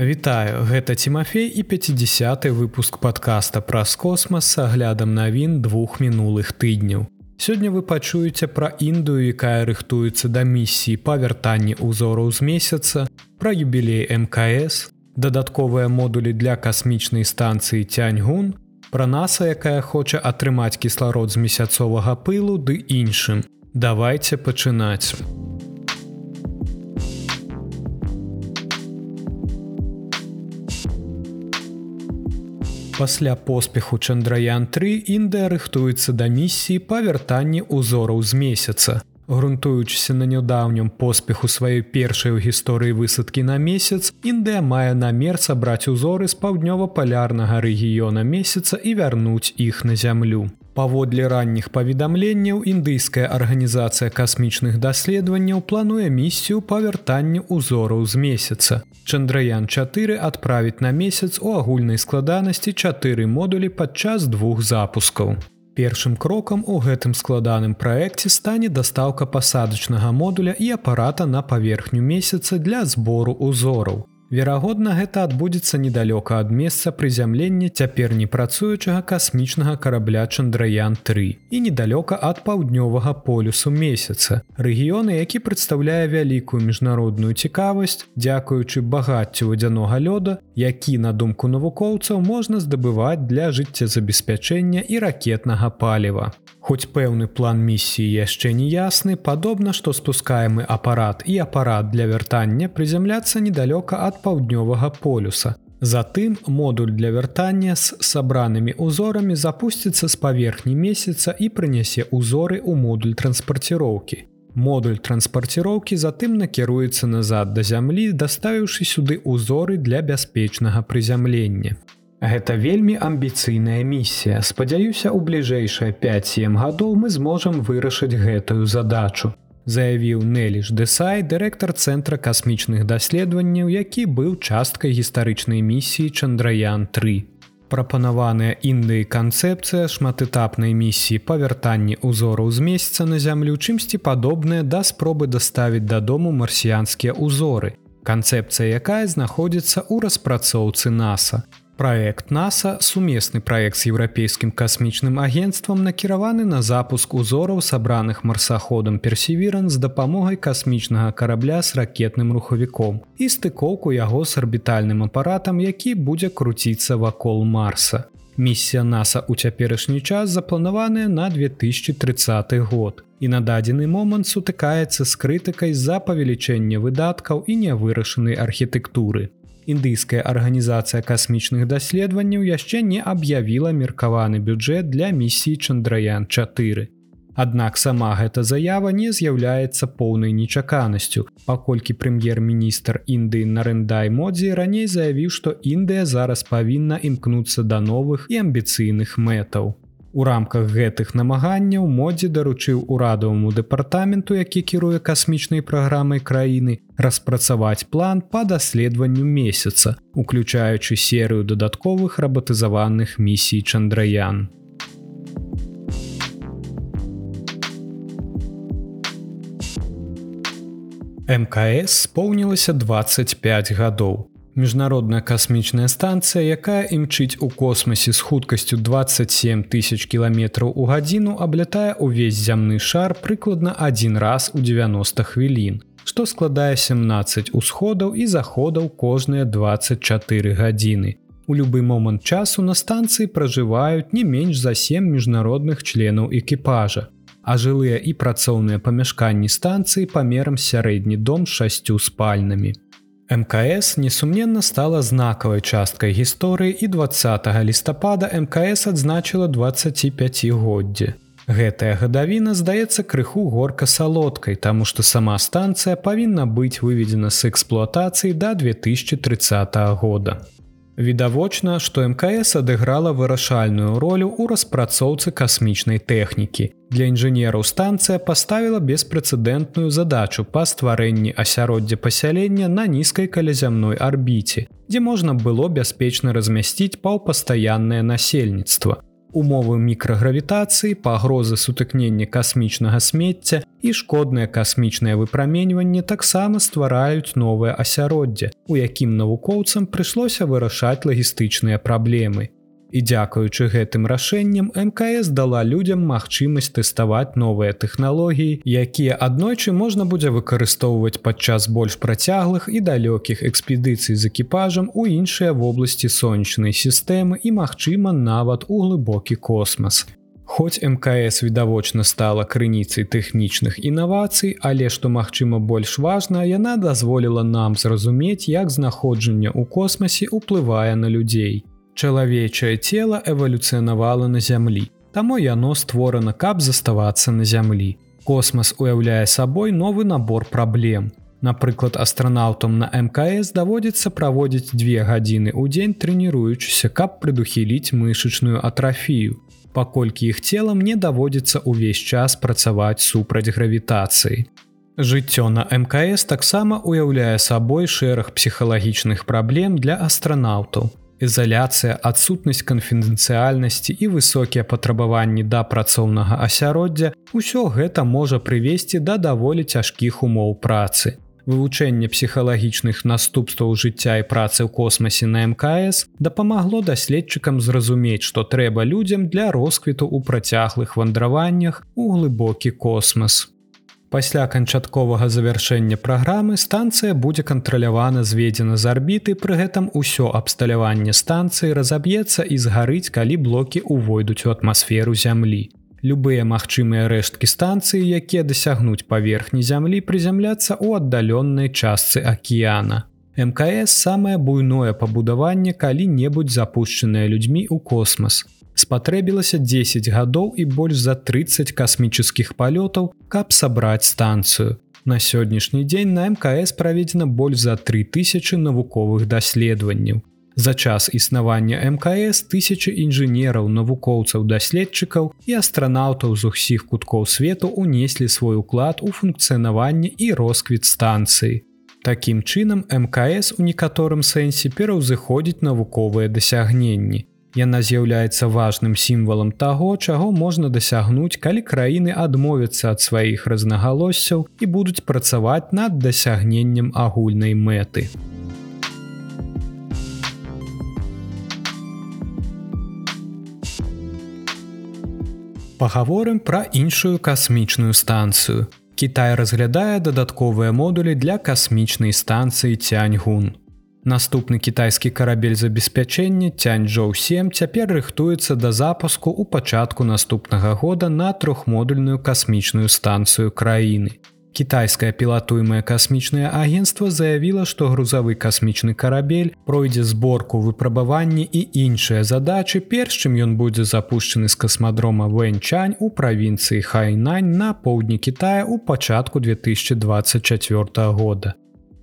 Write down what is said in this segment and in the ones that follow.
Вітаю, гэта Тимофей і 50 выпуск подкаста праз космас с аглядам навін двух мінулых тыдняў. Сёння вы пачуеце пра Індыю, якая рыхтуецца да місіі па вяртанні ўзораў з месяца, пра юбілей МКС, дадатковыя модулі для касмічнай станцыі Тяньгун, пра наса, якая хоча атрымаць кісларод з месяцовага пылу ды іншым. Давайте пачынаць. Пасля поспеху Чандраян-3 Індыя рыхтуецца да місіі па вяртанні ўзораў з месяца. Грунтуючыся на нядаўнім поспеху сваёй першай у гісторыі высадкі на месяц, Індыя мае намер сабраць узоры з паўднёва-палярнага рэгіёна месяца і вярнуць іх на зямлю. Паводле ранніх паведамленняў індыйская арганізацыя касмічных даследаванняў плануе місію па вяртанню ўзораў з месяца. Чандраян 4 адправіць на месяц у агульнай складанасці чатыры модулі падчас двух запускаў. Першым крокам у гэтым складаным праекце стане дастаўка пасадачнага модуля і апарата на паверхню месяца для збору узораў. Верагодна, гэта адбудзецца недалёка ад месца прызямлення цяпер не працуючага касмічнага карабля Чандраян-3 і недалёка ад паўднёвага полюсу месяца. Рэгіёны, які прадстаўляе вялікую міжнародную цікавасць, дзякуючы багаццю вадзянога лёда, які, на думку навукоўцаў, можна здабываць для жыццезабеспячэння і ракетнага паліва. Хоць пэўны план місіі яшчэ не ясны, падобна, што спускаемы апарат і апарат для вяртання прызямляцца недалёка ад паўднёвага полюса. Затым модуль для вяртання з сабранымі узорамі запусціцца з паверхні месяца і прынясе ўзоры ў модуль транспарціроўкі. Модуль транспарціроўкі затым накіруецца назад да зямлі, даставіўшы сюды ўзоры для бяспечнага прызямлення. Гэта вельмі амбіцыйная місія. Спадзяюся, у бліжэйшыя 5-7 гадоў мы зможам вырашыць гэтую задачу. Заявіў Неліш Дэсай, дырэктар цэнтра касмічных даследаванняў, які быў часткай гістарычнай місіі Чандраян-3. Прапанаваная Індыі канцэпцыя шматэтапнай місіі па вяртанні ўзораў з месяца на зямлю чымсьці падобнае да спробы даставіць дадому марсіянскія ўзоры. Канцэпцыя, якая знаходзіцца ў распрацоўцы NASAа. Праект NASAа, сумесны праект з еўрапейскім касмічным агенствам накіраваны на запуск узораў сабраных марсаходам персевіран з дапамогай касмічнага карабля з ракетным рухавіком і стыкоўку яго з арбітальным апаратам, які будзе круціцца вакол марса. Місія NASAа ў цяперашні час запланаваная на 2030 год і на дадзены момант сутыкаецца з крытыкай з-за павелічэння выдаткаў і нявырашанай архітэктуры індыйская арганізацыя касмічных даследаванняў яшчэ не аб'явіла меркаваны бюджэт для місіі чандраян 4 Аднак сама гэта заява не з'яўляецца поўнай нечаканасцю паколькі прэм'ер-міністр індыі нарэндай модзі раней заявіў што індыя зараз павінна імкнуцца да новых і амбіцыйных мэтаў У рамках гэтых намаганняў модзі даручыў урадаваму дэпартаменту, які кіруе касмічнай праграмай краіны, распрацаваць план па даследаванню месяца, уключаючы серыю дадатковых рабатызаваных місій Чандраян. МКС споўнілася 25 гадоў. Міжнародная касмічная станцыя, якая імчыць у космасе з хуткасцю 27 тысяч кіламетраў у гадзіну аблятае ўвесь зямны шар прыкладна адзін раз у 90 хвілін, што складае 17 усходаў і заходаў кожныя 24 гадзіны. У любы момант часу на станцыі пражываюць не менш за 7 міжнародных членаў экіпажа. А жылыя і працоўныя памяшканні станцыі памерам сярэдні дом шасцю спальнымі. МКС несумненна стала знакавай часткай гісторыі і 20 лістапада МКС адзначыла 25годдзе. Гэтая гадавіна здаецца крыху горка салодкай, таму што сама станцыя павінна быць выведзена з эксплуатацыі да 2030 года. Відавочна, што МКС адыграла вырашальную ролю ў распрацоўцы касмічнай тэхнікі. Для інжынераў станцыя паставіла беспрэцэдэнтную задачу па стварэнні асяроддзя пасялення на нізкай калязямной арбіце, дзе можна было бяспечна размясціць паўпастаяннае насельніцтва. Умовы мікрагравітацыі, пагрозы сутыкнення касмічнага смецця і шкоднае касмічнае выпраменьванне таксама ствараюць новае асяроддзе, у якім навукоўцам прыйшлося вырашаць лагістычныя праблемы. І дзякуючы гэтым рашэнням мкс дала людзям магчымасць тэставаць новыя тэхналогіі якія аднойчы можна будзе выкарыстоўваць падчас больш працяглых і далёкіх экспедыцый з экіпажам у іншыя вобласці сонечнай сістэмы і магчыма нават у глыбокі космас. Хоць мкс відавочна стала крыніцай тэхнічных інавацый але што магчыма больш важна яна дазволіла нам зразумець як знаходжанне ў космасе ўплывае на людзей Чалавечае цело эвалюцыянавала на зямлі. Таму яно створана, каб заставацца на зямлі. Космас уяўляе сабой новы набор праблем. Напрыклад, астранаўтам на МКС даводзіцца праводзіць две гадзіны ў дзень трэніруючыся, каб прыдухіліць мышачную атрафію. Паколькі іх целам не даводзіцца ўвесь час працаваць супраць гравітацыі. Жыццё на МКС таксама уяўляе сабой шэраг псіхалагічных праблем для астранаўтаў ізаляцыя адсутнасць канфідэнцыяльнасці і высокія патрабаванні да працоўнага асяроддзя ўсё гэта можа прывесці да даволі цяжкіх умоў працы. Вывучэнне псіхалагічных наступстваў жыцця і працы ў космасе на мкс дапамагло даследчыкам зразумець што трэба людзям для росквіту ў працяглых вандраваннях у глыбокі космас Пасля канчатковага завяршэння праграмы станцыя будзе кантралявана зведзена з арбіты, пры гэтым усё абсталяванне станцыі разаб'ецца і згарыць, калі блокі ўвойдуць у атмасферу зямлі. Любыя магчымыя рэшткі станцыі, якія дасягнуць паверхні зямлі прызямляцца ў аддаленнай частцы акіяна. МКС самае буйное пабудаванне калі-небудзь запушчанае людзьмі ў космас спатрэбілася 10 гадоў і больш за 30 касмічных палётаў, каб сабраць станцыю. На сённяшні дзень на мкс праведзена больш за 3000 навуковых даследаванняў. За час існавання мкс тысячи інжынераў, навукоўцаў, даследчыкаў і астранаўтаў з усіх куткоў свету унеслі свой уклад у функцыянаванне і росквіт станцыі. Такім чынам мкс у некаторым сэнсе пераўзыходзіць навуковыя дасягненні. Яна з'яўляецца важным сімвалам таго, чаго можна дасягнуць, калі краіны адмовяцца ад сваіх рознагалоссяў і будуць працаваць над дасягненнем агульнай мэты. Пагаворым пра іншую касмічную станцыю. Кітай разглядае дадатковыя модулі для касмічнай станцыі Цяньгун. Наступны кітайскі карабель забеспячэння Цяньчжоу 7 цяпер рыхтуецца да запуску ў пачатку наступнага года на трохмодульную касмічную станцыю краіны. Кітайскае пілатуемае касмічнае агенцтва заявіла, што грузавы касмічны карабель пройдзе зборку выпрабаванні і іншыя задачы, перш чым ён будзе запущены з касмадрома Вэньчань у правінцыі Хайнань на поўдні Китая ў пачатку 2024 года.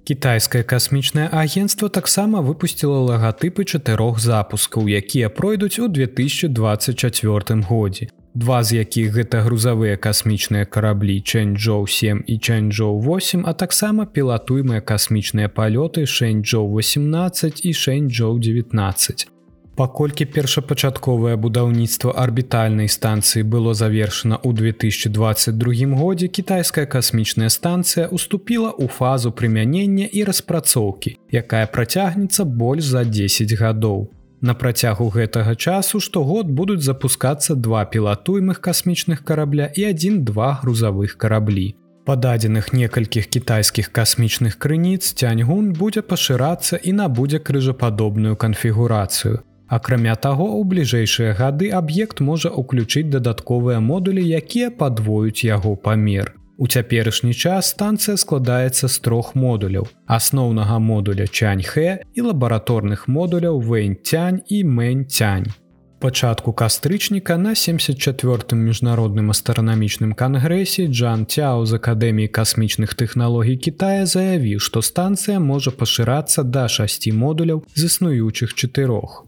Кітайскае касмічнае агенцтва таксама выпусціла лагатыпы чатырох запускаў, якія пройдуць у 2024 годзе. Два з якіх гэта грузавыя касмічныя караблі Чэньчжоу 7 і Чэньчжоу 8, а таксама пілатуймыя касмічныя палёты Шэньчжоу 18 і Шэньчжоу 19 паколькі першапачатковае будаўніцтва арбітальнай станцыі было завершана ў 2022 годзе кітайская касмічная станцыя уступіла ў фазу прымянення і распрацоўкі якая працягнецца больш за 10 гадоў. На працягу гэтага часу штогод будуць запускацца два пілатуймых касмічных карабля і один-два грузавых караблі. Дадзеных некалькіх кітайскіх касмічных крыніц цяньгун будзе пашырацца і набудзе крыжападобную канфігурацыю Акрамя таго, у бліжэйшыя гады аб'ект можа ўключыць дадатковыя модулі, якія падвоюць яго памер. У цяперашні час станцыя складаецца з трох модуляў: асноўнага модуля Чаньхэ і лабараторных модуляў Вэньцянь і Мэньцянь. Пачатку кастрычніка на 74 міжнародным астранамічным кангрэсе Джан Цяо з акадэміі касмічных тэхналогій Китая заявіў, што станцыя можа пашырацца да шасці модуляў з існуючых чатырох.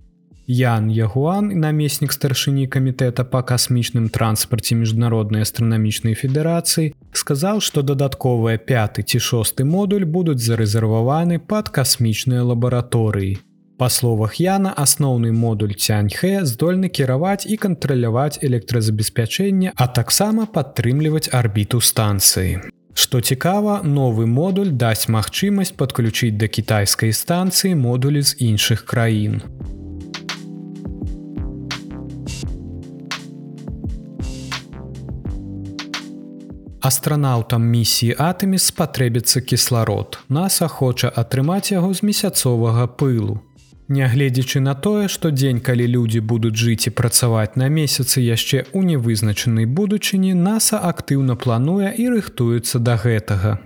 Ян Ягуан намеснік старшыні камітэта па касмічным транспарце міжнароднай астранамічнай федэрацыі сказаў, што дадатковыя пяты ці шосты модуль будуць зарэзерваваны пад касмічныя лабараторыі. Па словах Яна асноўны модуль цяньхэ здольны кіраваць і кантраляваць электразабеспячэнне, а таксама падтрымліваць арбіту станцыі. Што цікава, новы модуль дасць магчымасць падключыць да кітайскай станцыі модулі з іншых краін. Астранаўтам місіі Атэміс спатрэбіцца кісларод. Наса хоча атрымаць яго з месяцовага пылу. Нягледзячы на тое, што дзень, калі людзі будуць жыць і працаваць на месяцы яшчэ ў невызначанай будучыні, NASAа актыўна плануе і рыхтуецца да гэтага.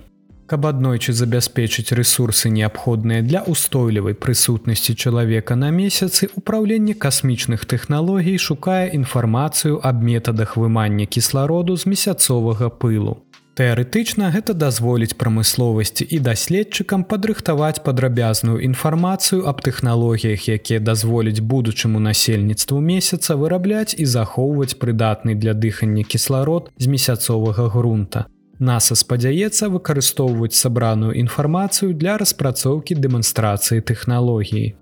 Каб аднойчы забяспечыць рэсурсы неабходныя для устойлівай прысутнасці чалавека на месяцы, упраўленне касмічных тэхналогій шукае інфармацыю аб метадах вымання кіслароду з месяцовага пылу. Тэарэтычна гэта дазволіць прамысловасці і даследчыкам падрыхтаваць падрабязную інфармацыю аб тэхналогіях, якія дазволяць будучаму насельніцтву месяца вырабляць і захоўваць прыдатны для дыхання кісларод з месяцовага грунта. NASAа спадзяецца выкарыстоўваць сабраную інфармацыю для распрацоўкі дэманстрацыі тэхналогіі.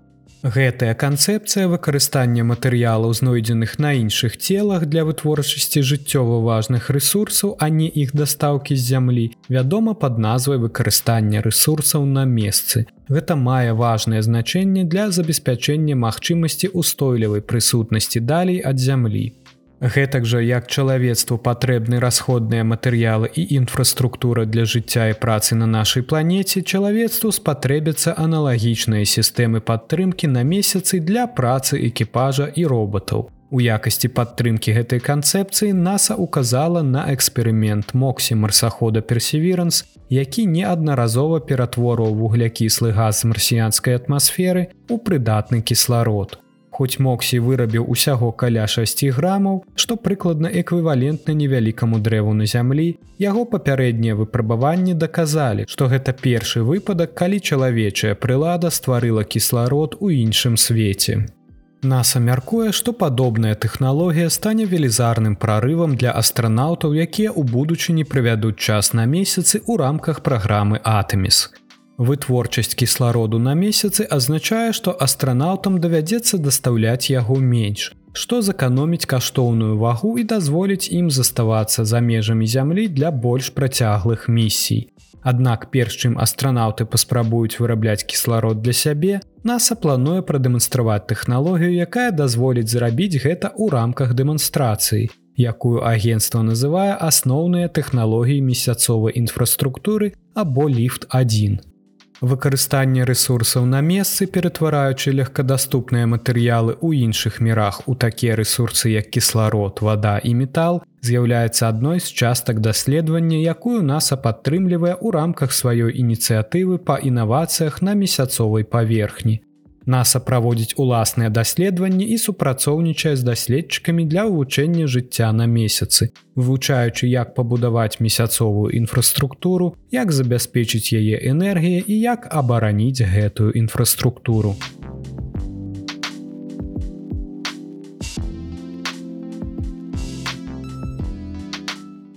Гэтая канцэпцыя выкарыстання матэрыялаў, знойдзеных на іншых целах для вытворчасці жыццёва важных рэсурсаў, а не іх дастаўкі з зямлі, вядома пад назвай выкарыстання рэсурсаў на месцы. Гэта мае важнае значэнне для забеспячэння магчымасці устойлівай прысутнасці далей ад зямлі. Гэтак жа як чалавецтву патрэбны расходныя матэрыялы і інфраструктура для жыцця і працы на нашай планеце, чалавецтву спатрэбяцца аналагічныя сістэмы падтрымкі на месяцы для працы экіпажа і роботаў. У якасці падтрымкі гэтай канцэпцыі NASAа указала на эксперымент Моксі марсахода Персеверанс, які неаднаразова ператворваў вуглякіслы газ марсіянскай атмасферы ў прыдатны кісларод. Хоць Моксі вырабіў усяго каля 6 грамаў, што прыкладна эквівалентна невялікаму дрэву на зямлі, яго папярэднія выпрабаванні даказалі, што гэта першы выпадак, калі чалавечая прылада стварыла кісларод у іншым свеце. Наса мяркуе, што падобная тэхналогія стане велізарным прарывам для астранаўтаў, якія ў будучыні правядуць час на месяцы ў рамках праграмы Атэміс. Вытворчасць кіслароду на месяцы азначае, што астранаўтам давядзецца дастаўляць яго менш, што заканоміць каштоўную вагу і дазволіць ім заставацца за межамі зямлі для больш працяглых місій. Аднак перш чым астранаўты паспрабуюць вырабляць кісларод для сябе, NASAа плануе прадэманстраваць тэхналогію, якая дазволіць зрабіць гэта ў рамках дэманстрацыі, якую агенцтва называе асноўныя тэхналогіі месяцовай інфраструктуры або ліфт 1 выкарыстанне ресурсаў на месцы ператвараючы легкадаступныя матэрыялы ў іншых мірах. У такія ресурсы як кісларод вода і метал з'яўляецца адной з частак даследавання якую наса падтрымлівае ў рамках сваёй ініцыятывы па інавацыях на месяцовай паверхні NASAа праводзіць уласныя даследаванні і супрацоўнічае з даследчыкамі для вывучэння жыцця на месяцы, вывучаючы, як пабудаваць месяцовую інфраструктуру, як забяспечыць яе энергія і як абараніць гэтую інфраструктуру.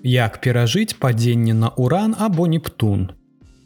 Як перажыць падзенне на уран або нептун,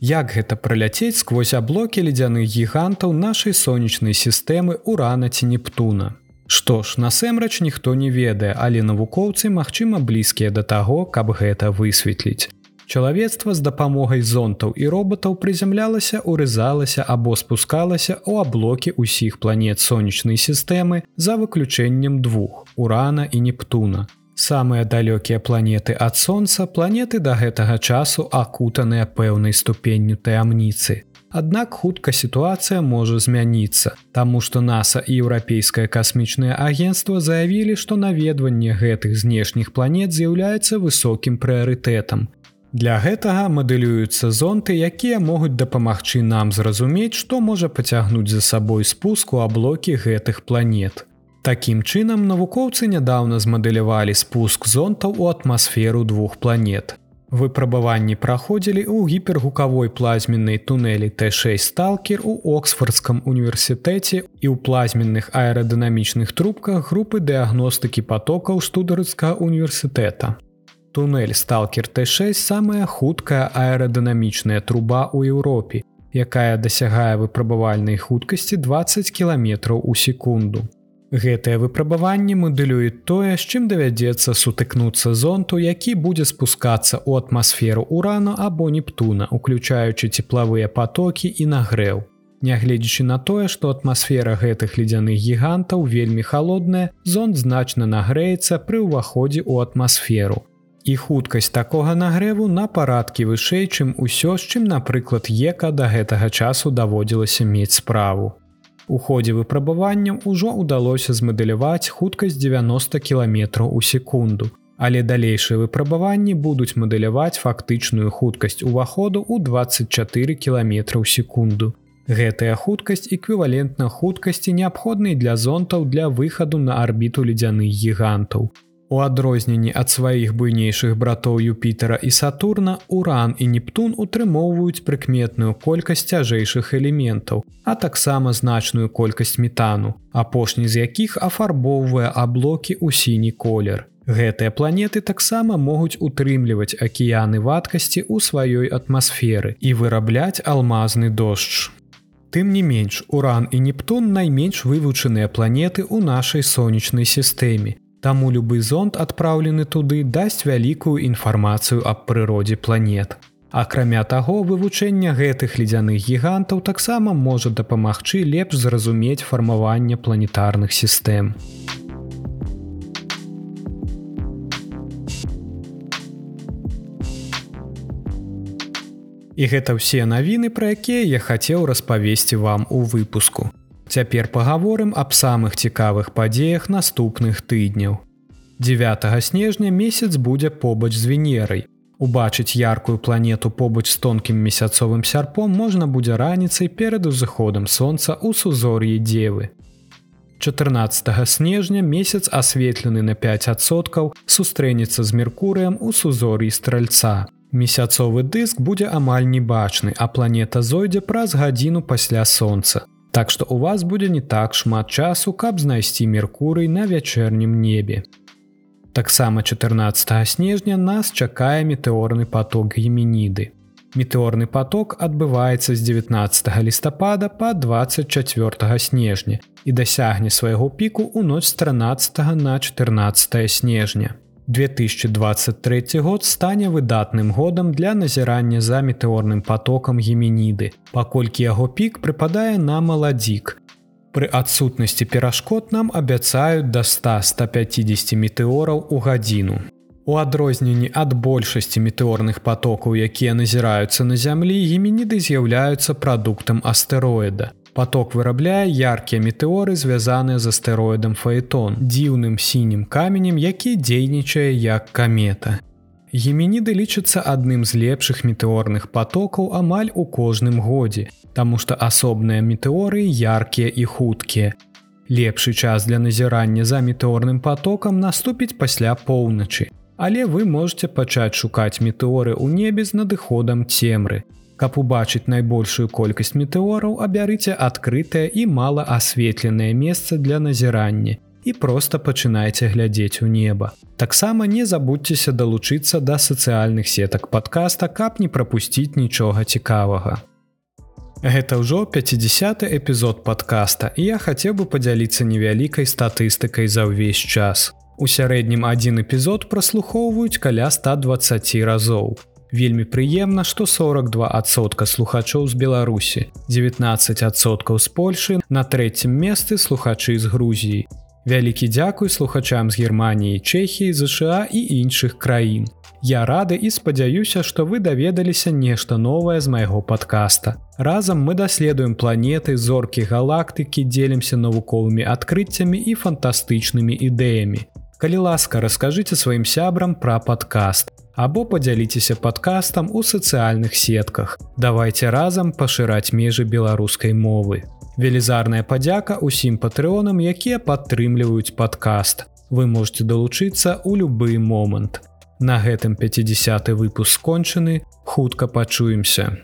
Як гэта праляцець сквозь аблокі ледзяных гігантаў нашай сонечнай сістэмы урана ці нептуна. Што ж, насэмрач ніхто не ведае, але навукоўцы магчыма блізкія да таго, каб гэта высветліць. Чалавецтва з дапамогай зонтаў і роботаў прызямлялася, урызалася або спускалася ў аблокі ўсіх планет сонечнай сістэмы за выключэннем двух урана і нептуна самыя далёкія планеты ад сонца планеты да гэтага часу акутаныя пэўнай ступенню таямніцы. Аднак хутка сітуацыя можа змяніцца, Таму што NASAа і еўрапейскае касмічнае агенцтва заявілі, што наведванне гэтых знешніх планет з'яўляецца высокім прыярытэтам. Для гэтага мадэлююцца зонты, якія могуць дапамагчы нам зразумець, што можа пацягнуць за сабой спуску аблокі гэтых планет. Такім чынам навукоўцы нядаўна змадэлявалі спуск зонтаў у атмасферу двух планет. Выпрабаванні праходзілі ў гіпергукавой плазменнай тунэлі Т6 сталкер у Оксфордском універсітэце і ў плазменных аэрадынамічных трубках групы дыягностыкі потокаў стударыцкага універсітэта. Тунель сталкер Т6 самая хуткая аэрадынамічная труба ў Еўропе якая дасягае выпрабавальнай хуткасці 20 кіламетраў у секунду. Гэтае выпрабаванне мадэлюет тое, з чым давядзецца сутыкнуцца зонту, які будзе спускацца ў атмасферу урану або нептуна, уключаючы цеплавыя потокі і нагрэў. Нягледзячы на тое, што атмасфера гэтых ледзяных гігантаў вельмі халодная, зонт значна нагрэецца пры ўваходзе ў атмасферу. І хуткасць такога нагрэву на парадкі вышэй, чым усё, з чым, напрыклад, ека да гэтага часу даводзілася мець справу. У ходзе выпрабаванняў ужо ўдалося змадэляваць хуткасць 90 кіламетраў у секунду. Але далейшыя выпрабаванні будуць мадэляваць фактычную хуткасць уваходу ў 24 кіламетра ў секунду. Гэтая хуткасць эквівалентна хуткасці неабходнай для зонтаў для выхаду на арбіту ледзяных гігантаў. У адрозненні ад сваіх буйнейшых братоў Юпітера і Сатурна уран і Нептун утрымоўваюць прыкметную колькасць цяжэйшых элементаў, а таксама значную колькасць метану, апошні з якіх афарбоўвае аблокі ў сіні колер. Гэтыя планеты таксама могуць утрымліваць акіяны вадкасці ў сваёй атмасферы і вырабляць алмазны дождж. Тым не менш, уран і Нептун найменш вывучаныя планеты ў нашай сонечнай сістэме. Таму любы зонд адпраўлены туды дасць вялікую інфармацыю аб прыродзе планет. Акрамя таго, вывучэнне гэтых ледзяных гігантаў таксама можа дапамагчы лепш зразумець фармаванне планетарных сістэм. І гэта ўсе навіны, пра якія я хацеў распавесці вам у выпуску. Цяпер пагаворым аб самых цікавых падзеях наступных тыдняў. 9 снежня месяц будзе побач з венерай. Убачыць яркую планету побач з тонкім месяцовым сярпом можна будзе раніцай перад узыходам сонца ў сузор'і дзевы. 14 снежня месяц асветлены на 5соткаў сустрэнецца з меркурыем у сузор'і стральца. Месяцовы дыск будзе амаль небачны, а планета зойдзе праз гадзіну пасля сонца. Так што у вас будзе не так шмат часу, каб знайсці меркурый на вячэрнім небе. Таксама 14 снежня нас чакае метэорны поток геменіды. Метэорны поток адбываецца з 19 лістапада па 24 снежня і дасягне свайго піку ў ноч з 13 на 14 снежня. 2023 год стане выдатным годам для назірання за метэорным потокам геменіды, паколькі яго пік прыпадае на маладзік. Пры адсутнасці перашкод нам абяцаюць да 100-150 метэораў у гадзіну. У адрозненні ад большасці метэорных потокаў, якія назіраюцца на зямлі, геменіды з'яўляюцца прадуктам астэроіда. Паток вырабляе яркія метэоры, звязаныя з астэроідам фаэтон, дзіўным сінім каменем, які дзейнічае як камета. Геменіды лічацца адным з лепшых метэорных потокаў амаль у кожным годзе, таму што асобныя метэоры яркія і хуткія. Лепшы час для назірання за метэорным потокам наступіць пасля поўначы. Але вы можете пачаць шукаць метэоры ў небе з надыходам цемры. Каб убачыць найбольшую колькасць метэораў, абярыце адкрытае і мала асветленае месца для назірання і проста пачынайце глядзець у неба. Таксама не забудьцеся далучыцца да сацыяльных сетак падкаста, каб не прапусціць нічога цікавага. Гэта ўжо 50 эпізод падкаста і я хацеў бы падзяліцца невялікай статыстыкай за ўвесь час. У сярэднім адзін эпізод праслухоўваюць каля 120 разоў. Вельмі прыемна, што 42сотка слухачоў з Беларусі, 19соткаў з Польшы, на трэцім месцы слухачы з Грузіі. Вялікі дзякуй слухачам з Геррманіі, Чэхіі, ЗША і іншых краін. Я рады і спадзяюся, што вы даведаліся нешта новае з майго падкаста. Разам мы даследуем планеты, зоркі галактыкі, дзелімся навуковымі адкрыццямі і фантастычнымі ідэямі. Калі ласка, раскажыце сваім сябрам пра падкаст або падзяліцеся падкастам у сацыяльных сетках. Давайте разам пашыраць межы беларускай мовы. Велізарная падзяка ўсім патрыонам, якія падтрымліваюць падкаст. Вы можете далучыцца ў любы момант. На гэтым 50 выпуск скончаны, хутка пачуемся.